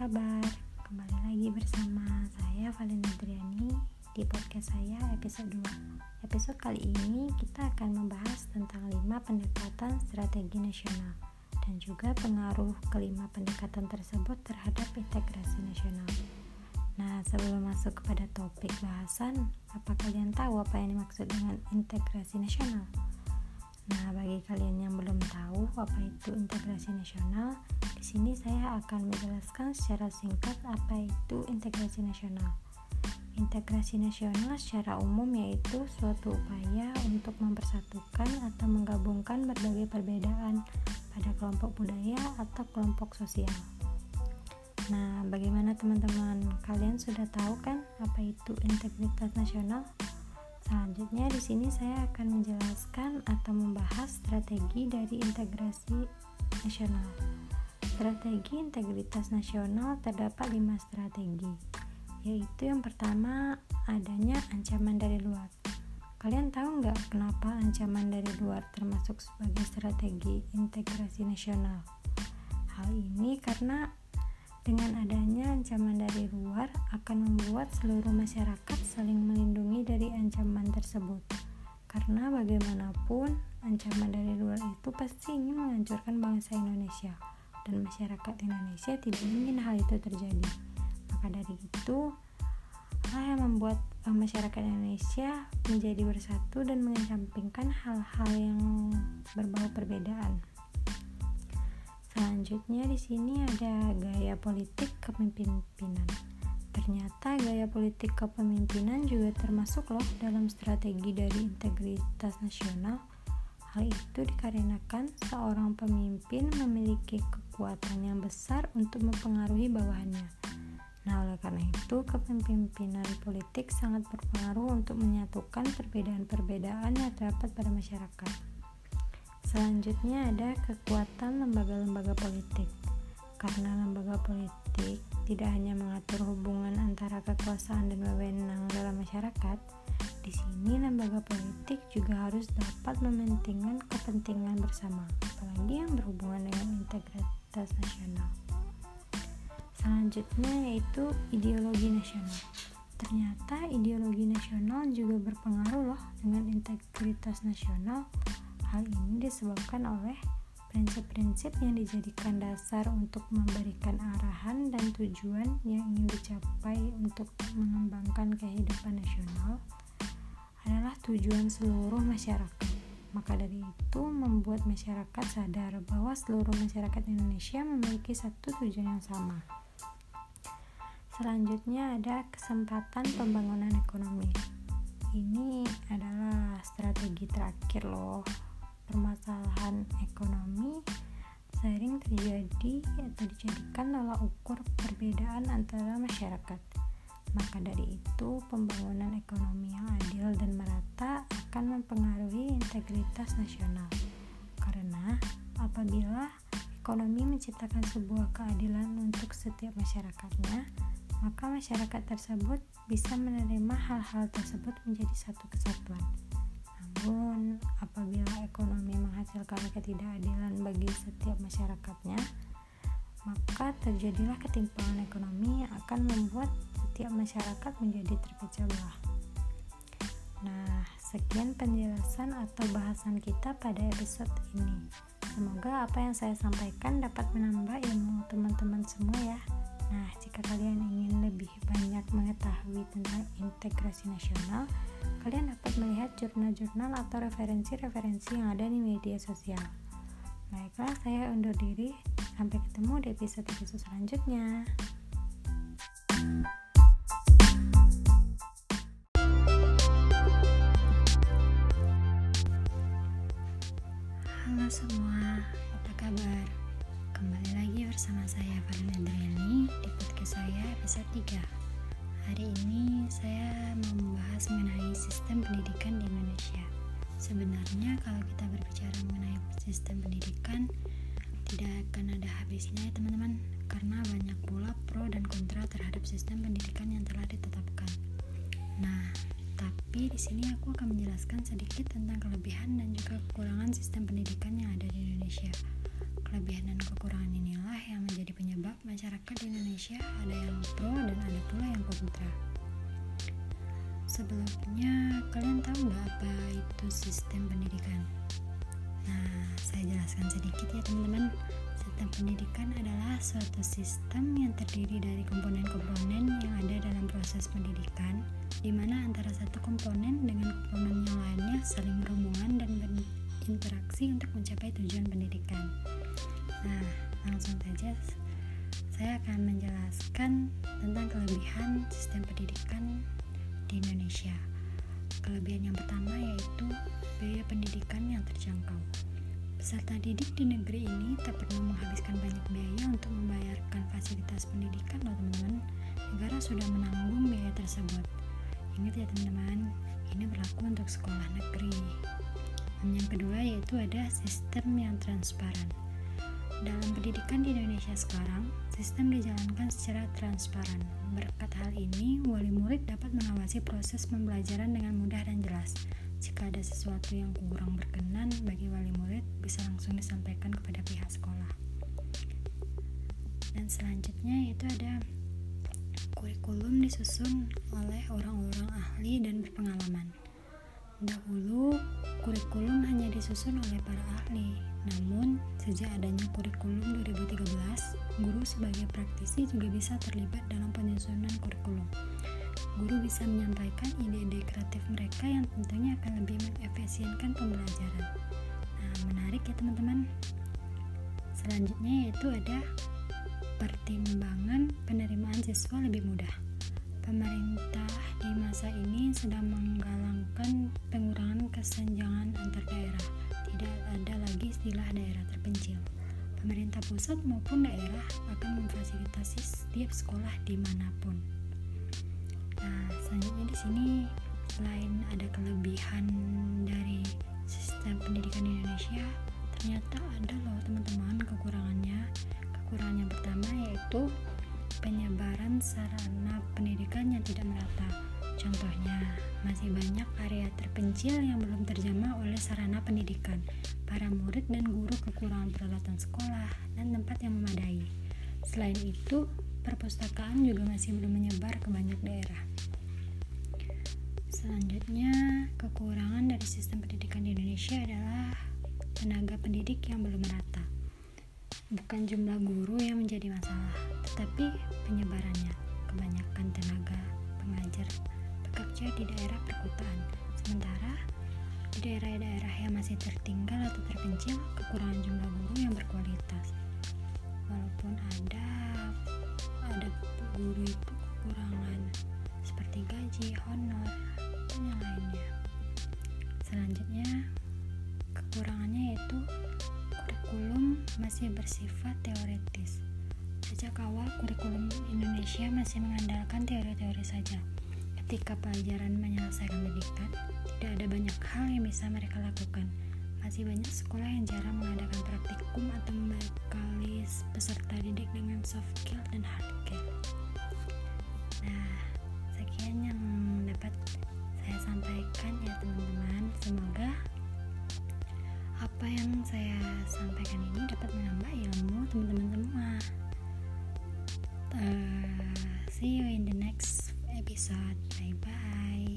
kabar? Kembali lagi bersama saya Valina Adriani di podcast saya episode 2 Episode kali ini kita akan membahas tentang 5 pendekatan strategi nasional dan juga pengaruh kelima pendekatan tersebut terhadap integrasi nasional Nah, sebelum masuk kepada topik bahasan, apa kalian tahu apa yang dimaksud dengan integrasi nasional? Nah, bagi kalian yang belum tahu apa itu integrasi nasional, di sini saya akan menjelaskan secara singkat apa itu integrasi nasional. Integrasi nasional secara umum yaitu suatu upaya untuk mempersatukan atau menggabungkan berbagai perbedaan pada kelompok budaya atau kelompok sosial. Nah, bagaimana teman-teman? Kalian sudah tahu kan apa itu integritas nasional? Selanjutnya di sini saya akan menjelaskan atau membahas strategi dari integrasi nasional. Strategi integritas nasional terdapat lima strategi, yaitu yang pertama adanya ancaman dari luar. Kalian tahu nggak kenapa ancaman dari luar termasuk sebagai strategi integrasi nasional? Hal ini karena dengan adanya ancaman dari luar akan membuat seluruh masyarakat saling melindungi dari ancaman tersebut. Karena bagaimanapun, ancaman dari luar itu pasti ingin menghancurkan bangsa Indonesia dan masyarakat Indonesia tidak ingin hal itu terjadi. Maka dari itu, hal yang membuat eh, masyarakat Indonesia menjadi bersatu dan mengesampingkan hal-hal yang berbau perbedaan. Selanjutnya di sini ada gaya politik kepemimpinan. Ternyata gaya politik kepemimpinan juga termasuk loh dalam strategi dari integritas nasional. Hal itu dikarenakan seorang pemimpin memiliki kekuatan yang besar untuk mempengaruhi bawahannya. Nah, oleh karena itu, kepemimpinan politik sangat berpengaruh untuk menyatukan perbedaan-perbedaan yang terdapat pada masyarakat. Selanjutnya ada kekuatan lembaga-lembaga politik. Karena lembaga politik tidak hanya mengatur hubungan antara kekuasaan dan wewenang dalam masyarakat, di sini lembaga politik juga harus dapat mementingkan kepentingan bersama, apalagi yang berhubungan dengan integritas nasional. Selanjutnya yaitu ideologi nasional. Ternyata ideologi nasional juga berpengaruh loh dengan integritas nasional Hal ini disebabkan oleh prinsip-prinsip yang dijadikan dasar untuk memberikan arahan dan tujuan yang ingin dicapai untuk mengembangkan kehidupan nasional adalah tujuan seluruh masyarakat. Maka dari itu membuat masyarakat sadar bahwa seluruh masyarakat Indonesia memiliki satu tujuan yang sama. Selanjutnya ada kesempatan pembangunan ekonomi. Ini adalah strategi terakhir loh permasalahan ekonomi sering terjadi atau dijadikan tolak ukur perbedaan antara masyarakat. Maka dari itu, pembangunan ekonomi yang adil dan merata akan mempengaruhi integritas nasional. Karena apabila ekonomi menciptakan sebuah keadilan untuk setiap masyarakatnya, maka masyarakat tersebut bisa menerima hal-hal tersebut menjadi satu kesatuan. Namun, apabila ekonomi menghasilkan ketidakadilan bagi setiap masyarakatnya, maka terjadilah ketimpangan ekonomi yang akan membuat setiap masyarakat menjadi terpecah belah. Nah, sekian penjelasan atau bahasan kita pada episode ini. Semoga apa yang saya sampaikan dapat menambah ilmu teman-teman semua ya. Nah, jika kalian ingin lebih banyak mengetahui tentang integrasi nasional, kalian dapat melihat jurnal-jurnal atau referensi-referensi yang ada di media sosial. Baiklah, saya undur diri. Sampai ketemu di episode-episode selanjutnya. Halo semua, apa kabar? Kembali lagi bersama saya Valina Adriani di podcast saya episode 3 Hari ini saya membahas mengenai sistem pendidikan di Indonesia. Sebenarnya kalau kita berbicara mengenai sistem pendidikan tidak akan ada habisnya ya teman-teman karena banyak pula pro dan kontra terhadap sistem pendidikan yang telah ditetapkan. Nah, tapi di sini aku akan menjelaskan sedikit tentang kelebihan dan juga kekurangan sistem pendidikan yang ada di Indonesia. Kelebihan dan kekurangan inilah yang menjadi penyebab masyarakat di Indonesia ada yang pro dan ada pula yang kontra. Sebelumnya, kalian tahu nggak apa itu sistem pendidikan? Nah, saya jelaskan sedikit ya teman-teman. Sistem pendidikan adalah suatu sistem yang terdiri dari komponen-komponen yang ada dalam proses pendidikan, di mana antara satu komponen dengan komponen yang lainnya saling berhubungan dan berinteraksi untuk mencapai tujuan pendidikan. Nah, langsung saja saya akan menjelaskan tentang kelebihan sistem pendidikan di Indonesia. Kelebihan yang pertama yaitu biaya pendidikan yang terjangkau. Peserta didik di negeri ini tak perlu menghabiskan banyak biaya untuk membayarkan fasilitas pendidikan loh teman-teman. Negara sudah menanggung biaya tersebut. Ingat ya teman-teman, ini berlaku untuk sekolah negeri. Yang kedua yaitu ada sistem yang transparan. Dalam pendidikan di Indonesia sekarang, sistem dijalankan secara transparan. Berkat hal ini, wali murid dapat mengawasi proses pembelajaran dengan mudah dan jelas. Jika ada sesuatu yang kurang berkenan bagi wali murid, bisa langsung disampaikan kepada pihak sekolah. Dan selanjutnya itu ada kurikulum disusun oleh orang-orang ahli dan berpengalaman. Dahulu, kurikulum hanya disusun oleh para ahli, namun sejak adanya kurikulum 2013, guru sebagai praktisi juga bisa terlibat dalam penyusunan kurikulum guru bisa menyampaikan ide-ide kreatif mereka yang tentunya akan lebih mengefisienkan pembelajaran. Nah, menarik ya teman-teman. Selanjutnya yaitu ada pertimbangan penerimaan siswa lebih mudah. Pemerintah di masa ini sedang menggalangkan pengurangan kesenjangan antar daerah. Tidak ada lagi istilah daerah terpencil. Pemerintah pusat maupun daerah akan memfasilitasi setiap sekolah di mana pun. Nah, selanjutnya di sini selain ada kelebihan dari sistem pendidikan di Indonesia, ternyata ada loh teman-teman kekurangannya. Kekurangan yang pertama sarana pendidikan yang tidak merata. Contohnya, masih banyak area terpencil yang belum terjamah oleh sarana pendidikan. Para murid dan guru kekurangan peralatan sekolah dan tempat yang memadai. Selain itu, perpustakaan juga masih belum menyebar ke banyak daerah. Selanjutnya, kekurangan dari sistem pendidikan di Indonesia adalah tenaga pendidik yang belum merata. Bukan jumlah guru yang menjadi masalah, tetapi penyebarannya. Kebanyakan tenaga pengajar bekerja di daerah perkotaan, sementara di daerah-daerah yang masih tertinggal atau terpencil, kekurangan jumlah guru yang berkualitas. Walaupun ada ada guru itu kekurangan seperti gaji, honor, masih bersifat teoritis. Sejak awal, kurikulum Indonesia masih mengandalkan teori-teori saja. Ketika pelajaran menyelesaikan pendidikan, tidak ada banyak hal yang bisa mereka lakukan. Masih banyak sekolah yang jarang mengadakan praktikum atau membekali peserta didik dengan soft skill dan hard skill. Nah, sekian yang dapat saya sampaikan ya teman-teman. Semoga apa yang saya sampaikan ini dapat menambah ilmu teman-teman semua. Uh, see you in the next episode. Bye bye